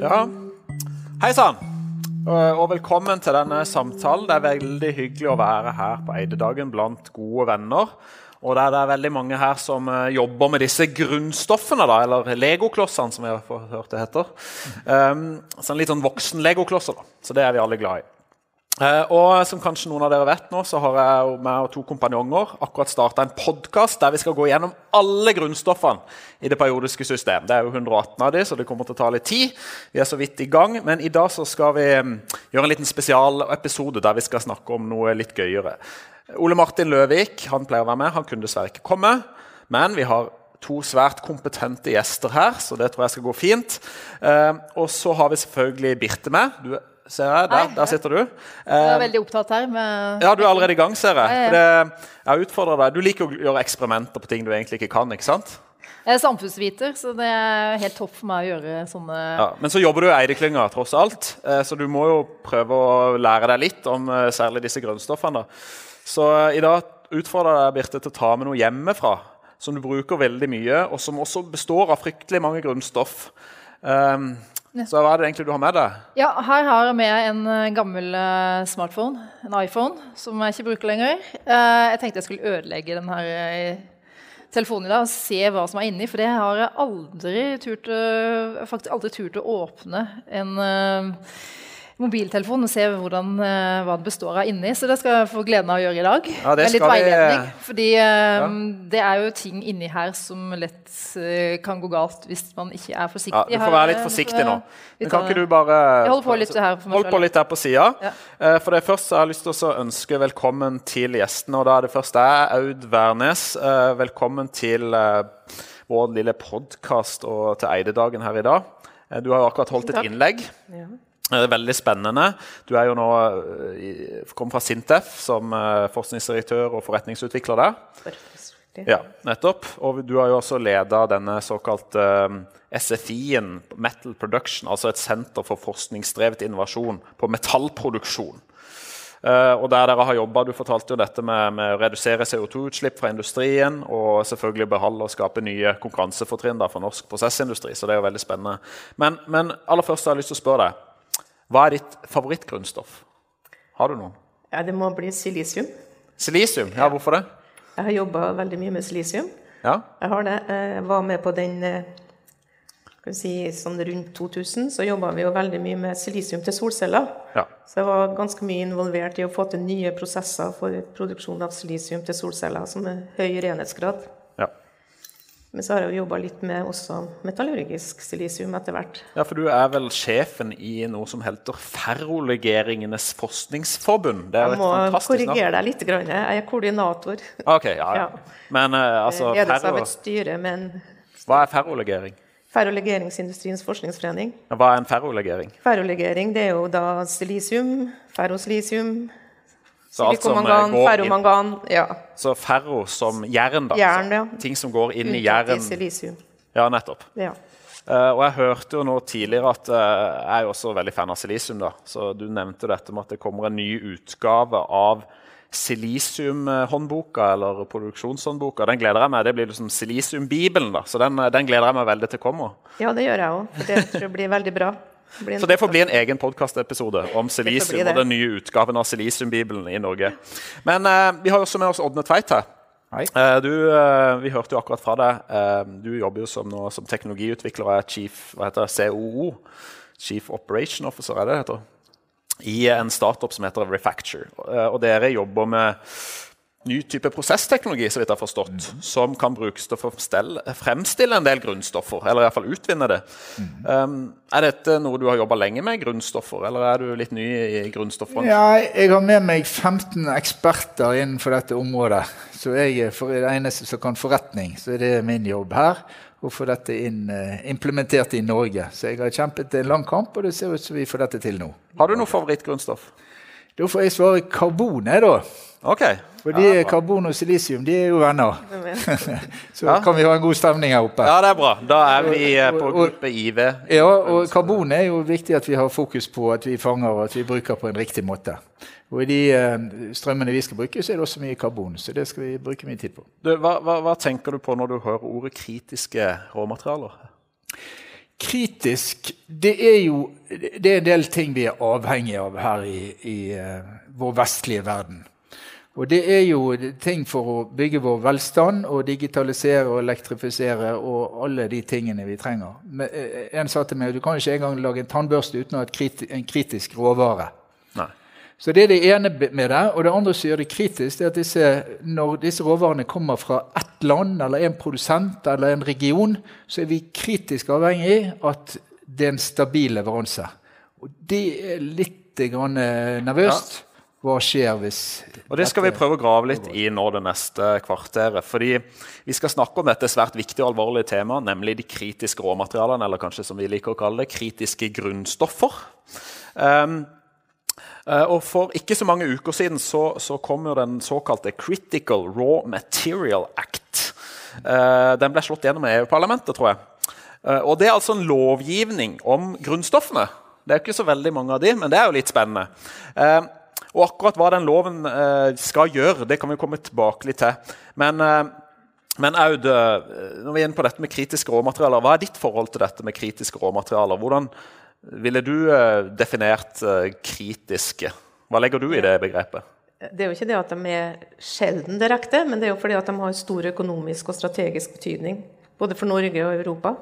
Ja, hei sann. Og og velkommen til denne samtalen. Det er veldig hyggelig å være her på Eidedagen blant gode venner. Og det er, veldig mange her som eh, jobber med disse grunnstoffene, da, eller legoklossene, som jeg har hørt det heter. Um, sånn litt sånn voksen-legoklosser, da. Så det er vi alle glad i. Eh, og som kanskje noen av dere vet nå, så har jeg og meg og to kompanjonger akkurat starta en podkast der vi skal gå gjennom alle grunnstoffene i det periodiske system. Det er jo 118 av de, så det kommer til å ta litt tid. Vi er så vidt i gang. Men i dag så skal vi mm, gjøre en liten spesialepisode der vi skal snakke om noe litt gøyere. Ole Martin Løvik han pleier å være med. Han kunne dessverre ikke komme. Men vi har to svært kompetente gjester her, så det tror jeg skal gå fint. Eh, og så har vi selvfølgelig Birte med. Du ser jeg. Der, der sitter du. Jeg er veldig opptatt her med Ja, du er allerede i gang, ser jeg. Det, jeg utfordrer deg. Du liker å gjøre eksperimenter på ting du egentlig ikke kan. ikke sant? Jeg er samfunnsviter, så det er helt topp for meg å gjøre sånne Ja, men så jobber du i Eideklynga, tross alt. eh, Så du må jo prøve å lære deg litt om eh, særlig disse grunnstoffene. da. Så eh, i dag utfordrer jeg deg, Birte, til å ta med noe hjemmefra som du bruker veldig mye, og som også består av fryktelig mange grunnstoff. Um, så hva er det egentlig du har med deg? Ja, her har jeg med en eh, gammel eh, smartphone, en iPhone, som jeg ikke bruker lenger. Eh, Jeg tenkte jeg skulle ødelegge den her telefonen i dag og se hva som er inni, for det har jeg aldri turt, faktisk aldri turt å åpne en mobiltelefon og se hvordan, eh, hva det består av inni. Så det skal jeg få gleden av å gjøre i dag. Ja, det med litt skal vi- veiledning. Fordi ja. det er jo ting inni her som lett eh, kan gå galt hvis man ikke er forsiktig. Ja, du får være litt eh, forsiktig nå. Men kan ikke du bare Jeg holder på litt her for meg Hold på litt her på sida. Ja. Eh, For det første har jeg lyst til å ønske velkommen til gjestene. og da er det først jeg, Aud Wærnes. Eh, Velkommen til eh, vår lille podkast og til Eidedagen her i dag. Eh, Du har jo akkurat holdt et innlegg. Det er veldig spennende. Du er jo nå eh, kom fra Sintef som eh, forskningsdirektør og forretningsutvikler der. Ja, nettopp. Og du har jo også leda denne såkalte eh, SFI-en, Metal Production, altså et senter for forskningsdrevet innovasjon på metallproduksjon. Og der dere har jobbet, Du fortalte jo dette med, med å redusere CO2-utslipp fra industrien og selvfølgelig beholde og skape nye konkurransefortrinn for norsk prosessindustri. så det er jo veldig spennende. Men, men aller først har jeg lyst til å spørre deg, hva er ditt favorittgrunnstoff? Har du noen? Ja, det må bli silisium. Silisium? Ja, hvorfor det? Jeg har jobba veldig mye med silisium. Ja, Jeg har det. Jeg var med på den eh, si, sånn rundt 2000, så jobba vi jo veldig mye med silisium til solceller. ja. Så jeg var ganske mye involvert i å få til nye prosesser for produksjon av silisium til solceller, som er høy renhetsgrad. Men så har jeg jo jobba litt med også metallurgisk silisium etter hvert. Ja, for du er vel sjefen i noe som heter Ferrolegeringenes forskningsforbund? Det er jo Jeg et må fantastisk navn. korrigere deg litt. grann. Jeg er koordinator. Ok, ja, ja. Men eh, altså, Ledes av et styre men hva er ferrolegering? ferrolegeringsindustriens forskningsforening. Hva er en ferrolegering? Ferrolegering det er jo da silisium, ferrosilisium, Så eh, silikomangan, inn- ferromangan Ja. Så ferro som jern, da. Jern, ja. Ting som går inn i unntatt jern. silisium. Ja, nettopp. Ja. Uh, og jeg hørte jo nå tidligere at uh, jeg er jo også veldig fan av silisium. da. Så Du nevnte dette med at det kommer en ny utgave av silisiumhåndboka, eller produksjonshåndboka. Den gleder jeg meg. Det blir liksom silisiumbibelen, da. Så den, eh, den gleder jeg meg veldig til kommer. ja, det gjør jeg òg. For det tror jeg blir veldig bra. Så det får bli en egen podkastepisode om silisium og den nye utgaven av silisiumbibelen i Norge. Men uh, vi har også med oss Ådne Tveit her. Hei. du, eh, vi hørte jo akkurat fra deg. Eh, du jobber jo som, nå, som teknologiutvikler og er chief hva heter det, COO. Chief Operation Officer, er det det heter? I en startup som heter Refacture. Eh, og dere jobber med ny type prosessteknologi så vidt jeg har forstått, som kan brukes til å fremstille, en del grunnstoffer. Eller i hvert fall utvinne det. Um, er dette noe du har jobba lenge med, grunnstoffer, eller er du litt ny i grunnstoffbransjen? Ja, jeg har med meg 15 eksperter innenfor dette området. Så jeg er det eneste som kan forretning. Så er det min jobb her å få dette inn, eh, implementert i Norge. Så jeg har kjempet en lang kamp, og det ser ut som vi får dette til nå. Har du noe favorittgrunnstoff? Da får jeg svare karbon, jeg, da. Okay. Fordi Ja, karbon og silisium de er jo venner. Så Ja. kan vi ha en god stemning her oppe. Ja, det er bra. Da er vi eh, på gruppe IV. Ja, og karbon er jo viktig at vi har fokus på at vi fanger og at vi bruker på en riktig måte. Og i de eh, strømmene vi skal bruke, så er det også mye karbon. Så det skal vi bruke mye tid på. Du, hva, hva, hva tenker du på når du hører ordet kritiske råmaterialer? Kritisk det er jo det er en del ting vi er avhengig av her i, i uh, vår vestlige verden. Og det er jo ting for å bygge vår velstand og digitalisere og elektrifisere og alle de tingene vi trenger. Men, uh, en sa til meg du kan ikke engang lage en tannbørste uten å ha en kritisk råvare. Så det er det ene med det. Og det andre som gjør det kritisk, det er at disse, når disse råvarene kommer fra ett land eller en produsent eller en region, så er vi kritisk avhengig av at det er en stabil leveranse. Og det er litt grann eh, nervøst. Hva skjer hvis Og Det skal vi prøve å grave litt i nå det neste kvarteret. fordi Vi skal snakke om dette svært viktige og alvorlige temaet, nemlig de kritiske råmaterialene, eller kanskje som vi liker å kalle det, kritiske grunnstoffer. Um, og For ikke så mange uker siden så, så kom jo den såkalte Critical Raw Material Act. Eh, den ble slått gjennom i EU-parlamentet, tror jeg. Eh, og Det er altså en lovgivning om grunnstoffene. Det er jo ikke så veldig mange av de, men det er jo litt spennende. Og akkurat hva den loven skal gjøre, det kan vi komme tilbake litt til. Men, men Aud, når vi er inne på dette med kritiske råmaterialer, hva er ditt forhold til dette med kritiske råmaterialer? Hvordan, ville du eh, definert eh, kritiske? Hva legger du i det begrepet? Det er jo ikke det at de er sjelden direkte, men det er jo fordi at de har stor økonomisk og strategisk betydning. Både for Norge og Europa.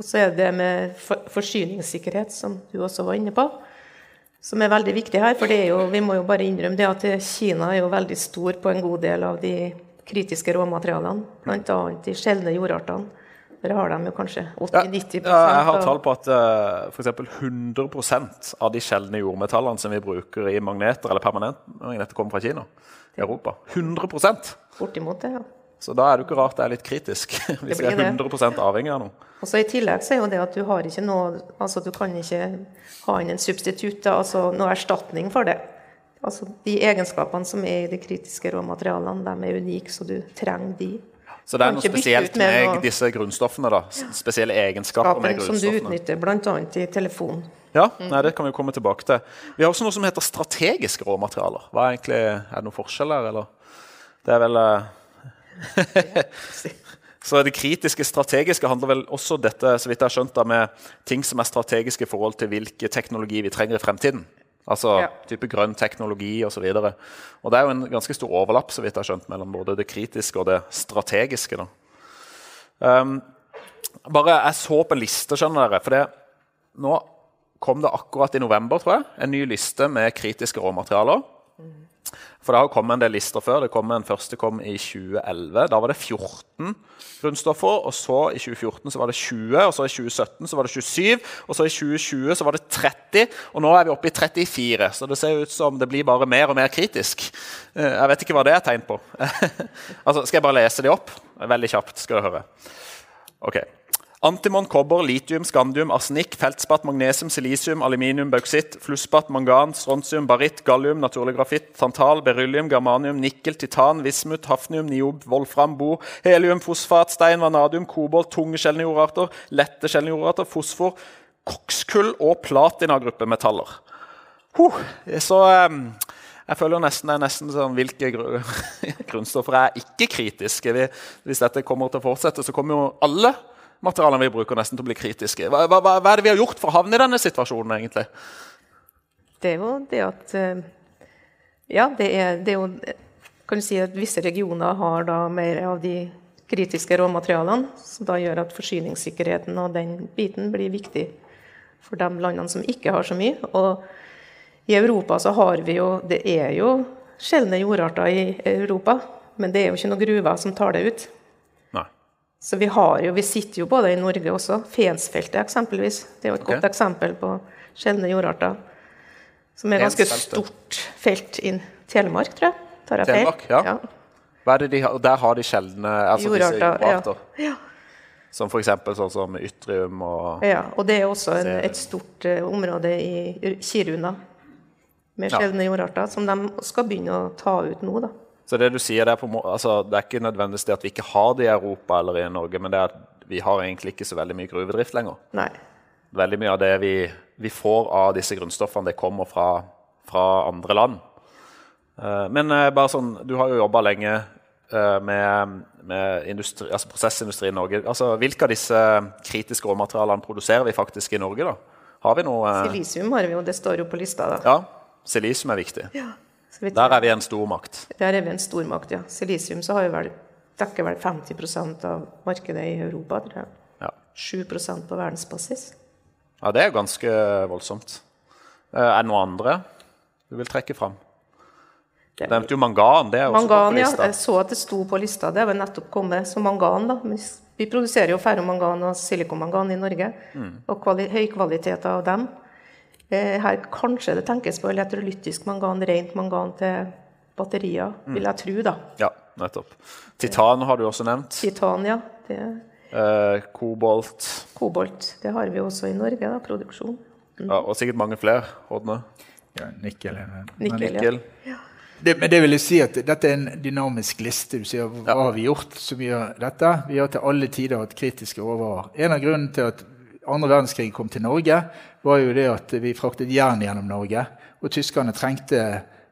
Og så er det det med forsyningssikkerhet, som du også var inne på, som er veldig viktig her. For det jo, vi må jo bare innrømme det at Kina er jo veldig stor på en god del av de kritiske råmaterialene. Bl.a. de sjeldne jordartene. Der har de jo kanskje 80-90 ja, Jeg har tall på at uh, f.eks. 100% av de sjeldne jordmetallene som vi bruker i magneter eller permanentmagneter, kommer fra Kina. I Europa. 100% Bortimot det, ja. Så da er det jo ikke rart det er litt kritisk. hvis vi er 100 avhengig av noe. Og så I tillegg så er jo det at du har ikke noe altså Du kan ikke ha inn en substitutt, altså noe erstatning for det. Altså De egenskapene som er i de kritiske råmaterialene, de er unike, så du trenger de. Så det er noe spesielt med, med disse grunnstoffene? da, Spesielle egenskaper med grunnstoffene? Som du utnytter bl.a. i telefon. Ja, nei, det kan vi komme tilbake til. Vi har også noe som heter strategiske råmaterialer. Hva Er egentlig, er det noen forskjell her, eller? Det er vel uh... Så det kritiske strategiske handler vel også dette så vidt jeg har skjønt da, med ting som er strategiske i forhold til hvilke teknologi vi trenger i fremtiden. Altså ja. type grønn teknologi osv. Og, så og det er jo en ganske stor overlapp så vidt jeg har skjønt, mellom både det kritiske og det strategiske. Um, bare Jeg så på en liste, skjønner dere. For det, nå kom det akkurat i november tror jeg, en ny liste med kritiske råmaterialer. For det har kommet en del lister før. Det kom En første kom i 2011. Da var det 14 grunnstoffer. og så I 2014 så var det 20, og så i 2017 så var det 27, og så i 2020 så var det 30. Og nå er vi oppe i 34, så det ser ut som det blir bare mer og mer kritisk. Eh, jeg vet ikke hva det er tegn på. altså, skal jeg bare lese de opp? Veldig kjapt. skal du høre. Ok. Antimon, kobber, litium, skandium, arsenikk, feltspat, magnesium, silisium, aluminium, bauksitt, flusspat, mangan, strontium, baritt, gallium, naturlig grafitt, tantal, beryllium, germanium, nikkel, titan, vismut, hafnium, niob, volfram, bo, helium, fosfat, stein, vanadium, kobolt, tunge sjeldne jordarter, lette sjeldne jordarter, fosfor, kokskull og platinagruppe metaller. Huh, så um, jeg føler nesten, det er nesten sånn, Hvilke grunnstoffer er ikke kritiske? Hvis dette kommer til å fortsette, så kommer jo alle materialene vi bruker, nesten til å bli kritiske. Hva, hva, hva, er det vi har gjort for å havne i denne situasjonen, egentlig? Det er jo det at eh, Ja, det er, det er jo kan du si at Visse regioner har da mer av de kritiske råmaterialene, som da gjør at forsyningssikkerheten og den biten blir viktig for de landene som ikke har så mye. Og i Europa så har vi jo Det er jo sjeldne jordarter i Europa, men det er jo ikke noen gruver som tar det ut. Så vi har jo, vi sitter jo både i Norge også. Fensfeltet eksempelvis. Det er jo et okay. godt eksempel på sjeldne jordarter. Som er ganske stort felt i Telemark, tror jeg. Tar jeg Telemark, feil? Ja. ja. De har, der har de sjeldne altså jordarter. jordarter. Ja. Ja. Som f.eks. sånn som ytrium og Ja, og det er også en, et stort uh, område i Kiruna med sjeldne jordarter, som de skal begynne å ta ut nå. da. Så det du sier, det er, på, altså, det er ikke nødvendigvis det at vi ikke har det i Europa eller i Norge, men det er at vi har egentlig ikke så veldig mye gruvedrift lenger. Nei. Veldig mye av det vi, vi får av disse grunnstoffene, det kommer fra, fra andre land. Uh, men uh, bare sånn, du har jo jobba lenge eh, med, med industri, altså prosessindustri i Norge. Altså, hvilke av disse kritiske råmaterialene produserer vi faktisk i Norge? da? Har vi noe eh, Silisium har vi jo, det står jo på lista. da. Ja, silisium er viktig. Vi- Der er vi en stormakt. Der er vi en stormakt, ja. Silisium så vel, dekker vel 50% av markedet i Europa. tror jeg. Ja. 7 på verdensbasis. ja, det er ganske voldsomt. Eh, Er det noe andre du vil trekke fram? Du nevnte jo mangan. Det er også Mangan, på ja. Jeg så at det sto på lista. Det er vel nettopp kommet som mangan. da. Vi produserer jo ferromangan og silikonmangan i Norge, og kvali høy kvalitet av dem. Eh, Her kanskje det tenkes på elektrolytisk mangan, rent mangan til batterier, vil jeg tro. da. Ja, nettopp. Titan har du også nevnt. Titan, ja. Det, Eh, kobolt. kobolt, det har vi også i Norge, da, produksjon. Ja, og sikkert mange flere. Ådne. Ja, nikkel. Nikkel. Nikkel, ja. Det, men det vil jeg si at dette er en dynamisk liste. Du sier, Hva har vi gjort som gjør dette? Vi har til alle tider hatt kritiske råvarer. En av grunnene til at andre verdenskrig kom til Norge, var jo det at vi fraktet jern gjennom Norge. Og tyskerne trengte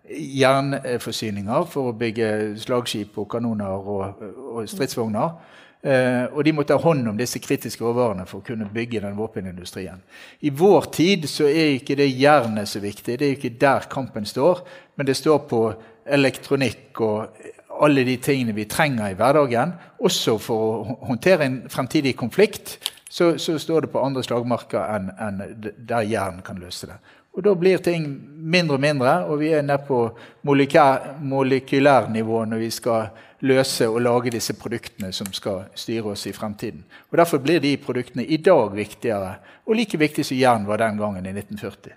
jernforsyninger for å bygge slagskip og kanoner og, og stridsvogner. Eh, og de måtte ha hånd om disse kritiske råvarene for å kunne bygge den våpenindustrien. I vår tid så er ikke det jernet så viktig. Det er ikke der kampen står. Men det står på elektronikk og alle de tingene vi trenger i hverdagen. Også for å håndtere en fremtidig konflikt. Så, så står det på andre slagmarker enn en der jern kan løse det. Og Da blir ting mindre og mindre, og vi er nede på molekylærnivå når vi skal løse og lage disse produktene som skal styre oss i fremtiden. Og Derfor blir de produktene i dag viktigere, og like viktig som jern var den gangen i 1940.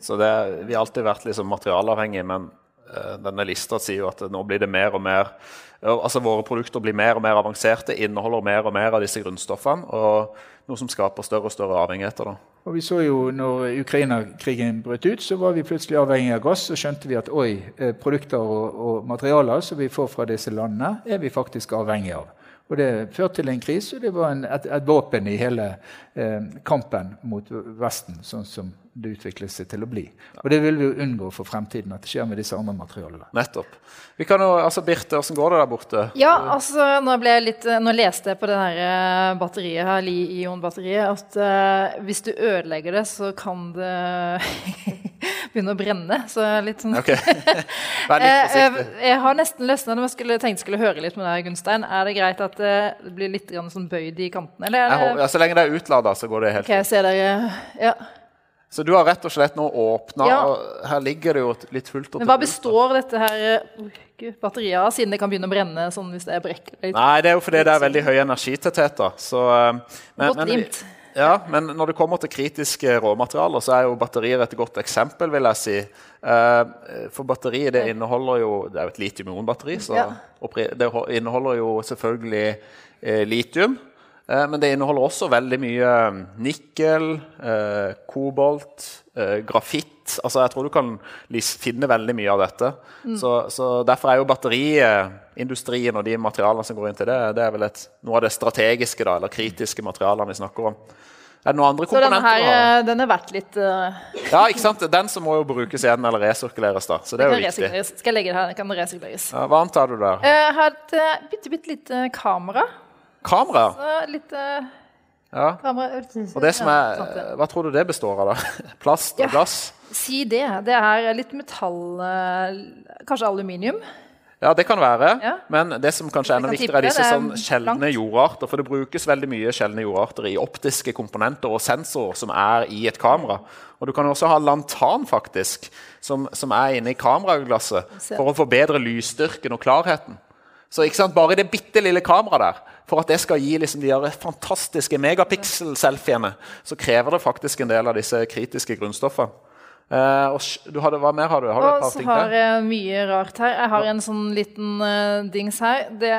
Så det, vi har alltid vært liksom materialavhengige, men denne lista sier jo at nå blir det mer og mer altså Våre produkter blir mer og mer avanserte, inneholder mer og mer av disse grunnstoffene. og Noe som skaper større og større avhengigheter. da. Og vi så jo når Ukraina-krigen brøt ut, så var vi plutselig avhengig av gass. Så skjønte vi at oi, eh, produkter og, og materialer som vi får fra disse landene, er vi faktisk avhengig av. Og det førte til en krise, og det var en, et, et våpen i hele eh, kampen mot Vesten, sånn som det utvikler seg til å bli. Og det vil vi jo unngå for fremtiden, at det skjer med disse andre materialene. Nettopp. Vi kan jo, altså Birte, hvordan går det der borte? Ja, altså, nå, ble jeg litt, nå leste jeg på det her eh, batteriet her, Li-ion-batteriet, at uh, hvis du ødelegger det, så kan det begynne å brenne. Så litt sånn Ok, Vær litt Eh, forsiktig. jeg har nesten løsna det, men skulle, tenkte skulle høre litt med deg, Gunstein. Er det greit at det blir litt sånn bøyd i kantene? Eller ja, så lenge det er utlada, så går det helt ok, jeg ser dere Ja. Så du har rett og slett nå åpna, Ja. og her ligger det jo litt fullt Men hva består dette her eh, batteriet av, siden det kan begynne å brenne sånn hvis det er brekk? Nei, det er jo fordi det er veldig høy energitetthet. da. Så, eh, men, Godt men, limt. ja, men når det kommer til kritiske råmaterialer, så er jo batterier et godt eksempel, vil jeg si. Eh, For batteriet det inneholder jo Det er jo et litium-ion-batteri, så det inneholder jo selvfølgelig litium. Eh, Men det inneholder også veldig mye nikkel, eh, kobolt, eh, grafitt. Altså jeg tror du kan finne veldig mye av dette. Så, så Derfor er jo batteriindustrien og de materialene som går inn til det, det er vel et, noe av det strategiske da, eller kritiske materialene vi snakker om. Er det noen andre Så denne komponenter? her, har? eh, den er verdt litt uh... Ja, ikke sant? Den som må jo brukes igjen eller resirkuleres. da, så det er jo viktig. Skal jeg legge det her? Den Kan resirkuleres? Ja, hva annet har du der? Jeg har et eh, bitte, bitte lite kamera. Kamera? Så litt uh, Ja. kamera. Og det som Ja, er, Hva tror du det består av, da? Plast Ja. og glass? Si det. Det er litt metall eh, Kanskje aluminium? Ja, det kan være. Ja. Men det som kanskje er enda viktigere, er disse sånn sjeldne jordarter. For det brukes veldig mye sjeldne jordarter i optiske komponenter og sensorer som er i et kamera. Og du kan også ha lantan, faktisk, som, som er inne i kameraglasset for å forbedre lysstyrken og klarheten. Så ikke sant, bare det bitte lille kameraet der, for at det skal gi liksom de fantastiske megapixel-selfiene, så krever det faktisk en del av disse kritiske grunnstoffene. Uh, og du hadde, hva mer har du? Har du et par ting til? har jeg mye rart her. Jeg har en sånn liten uh, dings her. Det,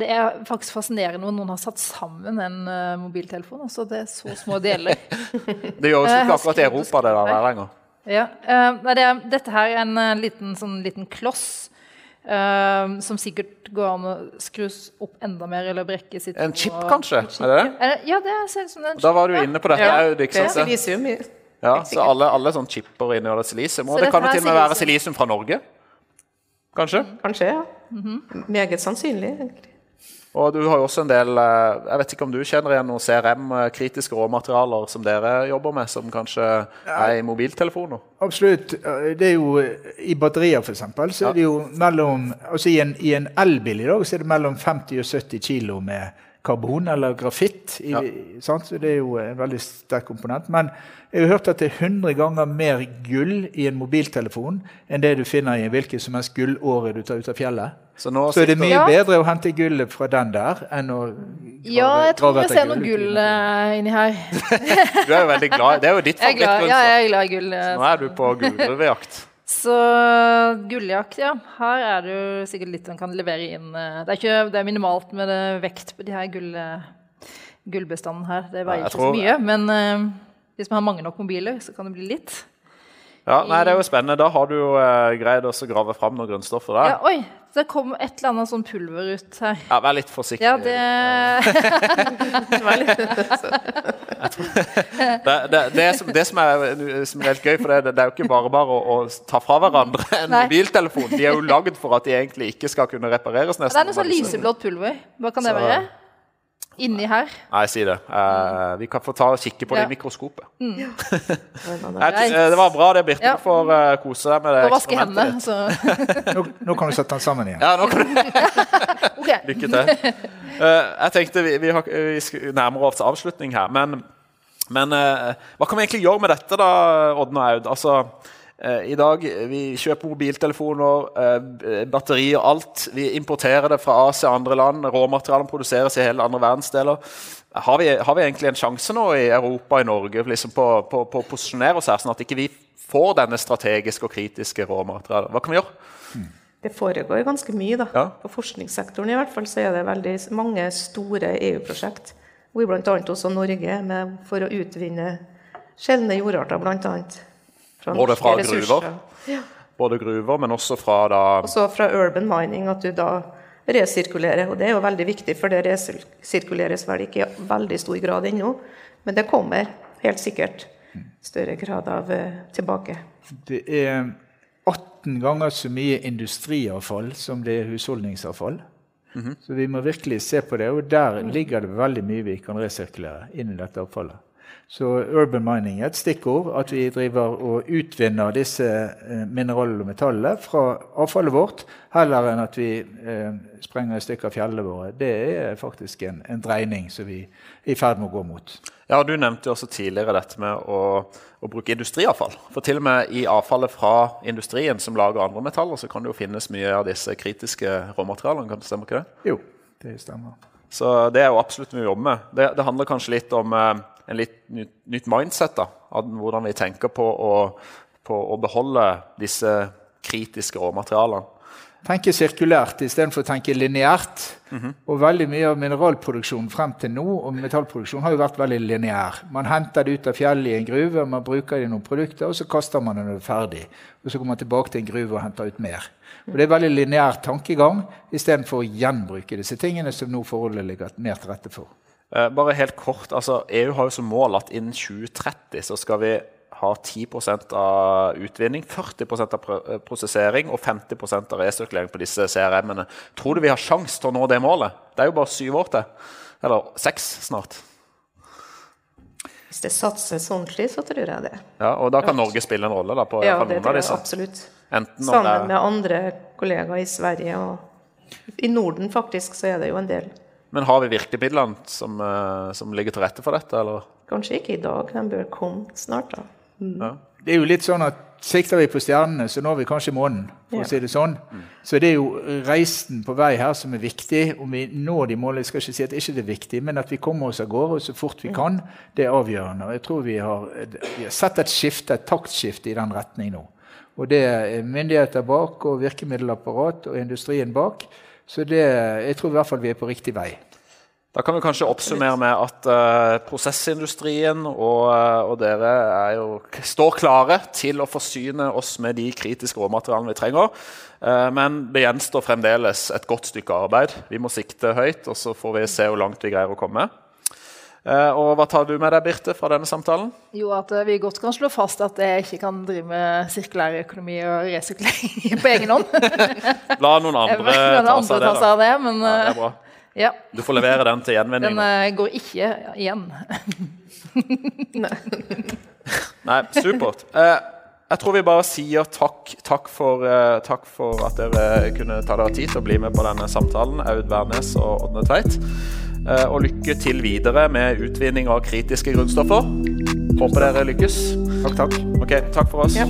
det er faktisk fascinerende når noen har satt sammen en uh, mobiltelefon. Altså det er så små deler. Det gjøres jo ikke akkurat i Europa, det der lenger. ja. Uh, det, er- dette her er en eh, liten, sånn, liten kloss. Eh, som sikkert går an å skrus opp enda mer eller brekkes i. En chip, og- kanskje? Er det det? Er Ja, det ser ut som en Da var du inne på dette. Ja, er ikke det, det er silisium Ja, så alle, alle sånne chipper inneholder silisium. Og Så det kan jo til og med være silisium. fra Norge. kanskje? Kanskje, ja. Meget sannsynlig. egentlig. Og du har jo også en del eh, Jeg vet ikke om du kjenner igjen noen CRM, eh, råmaterialer, som dere jobber med, som kanskje er i mobiltelefoner? Absolutt. Det er jo I batterier, f.eks., så er det jo mellom altså I en, i en elbil i dag så er det mellom 50 og 70 kilo med karbon eller grafitt. I, Ja. sant? Så det er jo en veldig sterk komponent. Men jeg har hørt at det er 100 ganger mer gull i en mobiltelefon enn det du finner i en hvilken som helst gullåre du tar ut av fjellet. Så nå Så er det mye Ja. bedre å hente gullet fra den der enn å Ja, jeg tror vi ser noe gull eh, inni her. Du er jo veldig glad. Det er jo ditt favorittgrunn. ja, jeg er glad i gull. Så Nå er du på gullgruvejakt. Så gulljakt, ja. Her er det jo sikkert litt man kan levere inn. eh, Det er, ikke, det er minimalt med det vekt på de her gull, eh, gullbestanden her. Det veier ikke så mye. Men uh, hvis man har mange nok mobiler, så kan det bli litt. Ja, nei, Det er jo spennende. Da har du jo eh, greid å grave fram noen grunnstoffer der. Ja, oi! Det kom et eller annet sånn pulver ut her. Ja, Vær litt forsiktig. Ja, det Det, det, det, som, det som, er, som er helt gøy, for det, det er jo ikke bare bare å, å ta fra hverandre en Nei. mobiltelefon. De er jo lagd for at de egentlig ikke skal kunne repareres. nesten. Det er noe sånn lyseblått pulver. Hva kan det Så- være? Inni her. Nei, si det. Uh, vi kan få ta og kikke på det Ja. i mikroskopet. Mm. eh, det var bra, det, Birte. Ja. Du får uh, kose deg med det Og vaske hendene. ditt. Så. Nå, nå kan du sette den sammen igjen. Ja, nå kan du okay. Lykke til. Uh, jeg tenkte vi, vi, har, vi nærmer oss avslutning her, men, men hva kan vi egentlig gjøre med dette, da, Oddne og Aud? Altså, I dag vi kjøper mobiltelefoner, eh, batterier, alt. Vi importerer det fra Asia og andre land. Råmaterialene produseres i hele andre verdensdeler. Har vi, har vi egentlig en sjanse nå i Europa og i Norge liksom på, på, på å posisjonere oss her, sånn at ikke vi får denne strategiske og kritiske råmaterialet? Hva kan vi gjøre? Det foregår ganske mye, da. Ja. På forskningssektoren i hvert fall så er det veldig mange store EU-prosjekt. Hvor bl.a. også Norge er med for å utvinne sjeldne jordarter, bl.a. Fra Både fra gruver? Ja. Både gruver, men også fra da Også fra urban mining, at du da resirkulerer. Og det er jo veldig viktig, for det resirkuleres vel ikke i veldig stor grad ennå. Men det kommer helt sikkert større grad av eh, tilbake. Det er 18 ganger så mye industriavfall som det er husholdningsavfall. Så vi må virkelig se på det, og der ligger det veldig mye vi kan resirkulere inn i dette avfallet. Så urban mining er et stikkord. At vi driver og utvinner disse eh, mineralene og metallene fra avfallet vårt, heller enn at vi eh, sprenger i stykker fjellene våre. Det er faktisk en, en dreining som vi er i ferd med å gå mot. Ja, og Du nevnte jo også tidligere dette med å, å bruke industriavfall. For til og med i avfallet fra industrien som lager andre metaller, så kan det jo finnes mye av disse kritiske råmaterialene. kan det stemme ikke det? Jo, det stemmer. Så det er jo absolutt mye å jobbe med. Det, det handler kanskje litt om eh, en litt nytt, nytt mindset. da, av Hvordan vi tenker på å, på å beholde disse kritiske råmaterialene. tenke sirkulært istedenfor å tenke lineært. Og veldig mye av mineralproduksjonen frem til nå og metallproduksjon har jo vært veldig lineær. Man henter det ut av fjellet i en gruve, man bruker det i noen produkter, og så kaster man det når det er ferdig. Og så går man tilbake til en gruve og henter ut mer. Og Det er veldig lineær tankegang istedenfor å gjenbruke disse tingene som nå forholdet ligger mer til rette for. Eh, bare helt kort, altså EU har jo som mål at innen 2030 så skal vi ha 10% av utvinning, 40 av eh, prosessering og 50% av resirkulering på disse CRM-ene. Tror du vi har sjanse til å nå det målet? Det er jo bare syv år til. Eller seks snart. Hvis det satses ordentlig, så tror jeg det. Ja, og da kan Norge spille en rolle da, på Ja, noen av disse. absolutt. Om det Sammen er, med andre kollegaer i Sverige og i Norden, faktisk, så er det jo en del. Men har vi virkemidlene som, eh, som ligger til rette for dette? Eller? Kanskje ikke i dag, de bør komme snart, da. Ja. Det er jo litt sånn at Sikter vi på stjernene, så når vi kanskje månen. for Ja. å si det sånn. Så det er jo reisen på vei her som er viktig. Om vi når de målene, jeg skal ikke si at ikke det er viktig, men at vi kommer oss av gårde så fort vi kan, det er avgjørende. Og jeg tror vi har, vi har sett et skifte, et taktskifte i den retning nå. Og det er myndigheter bak, og virkemiddelapparat og industrien bak. Så det, jeg tror i hvert fall vi er på riktig vei. Da kan vi kanskje oppsummere med at uh, prosessindustrien og, uh, og dere er jo, står klare til å forsyne oss med de kritiske råmaterialene vi trenger. Uh, men det gjenstår fremdeles et godt stykke arbeid. Vi må sikte høyt, og så får vi se hvor langt vi greier å komme. Eh, og hva tar du med deg, Birte, fra denne samtalen? Jo, at eh, vi godt kan slå fast at jeg ikke kan drive med sirkulær økonomi og resirkulering på egen hånd. La noen andre La ta andre seg av det. ta seg av det, men Ja, det eh, er bra. ja, Du får levere den til gjenvinning. den eh, går ikke igjen. Nei, supert. Eh, jeg tror vi bare sier takk, takk, for, eh, takk for at dere kunne ta dere tid til å bli med på denne samtalen, Aud Wærnes og Ådne Tveit. Eh, og lykke til videre med utvinning av kritiske grunnstoffer. Håper dere lykkes. Takk, takk. Ok, takk for oss. Ja.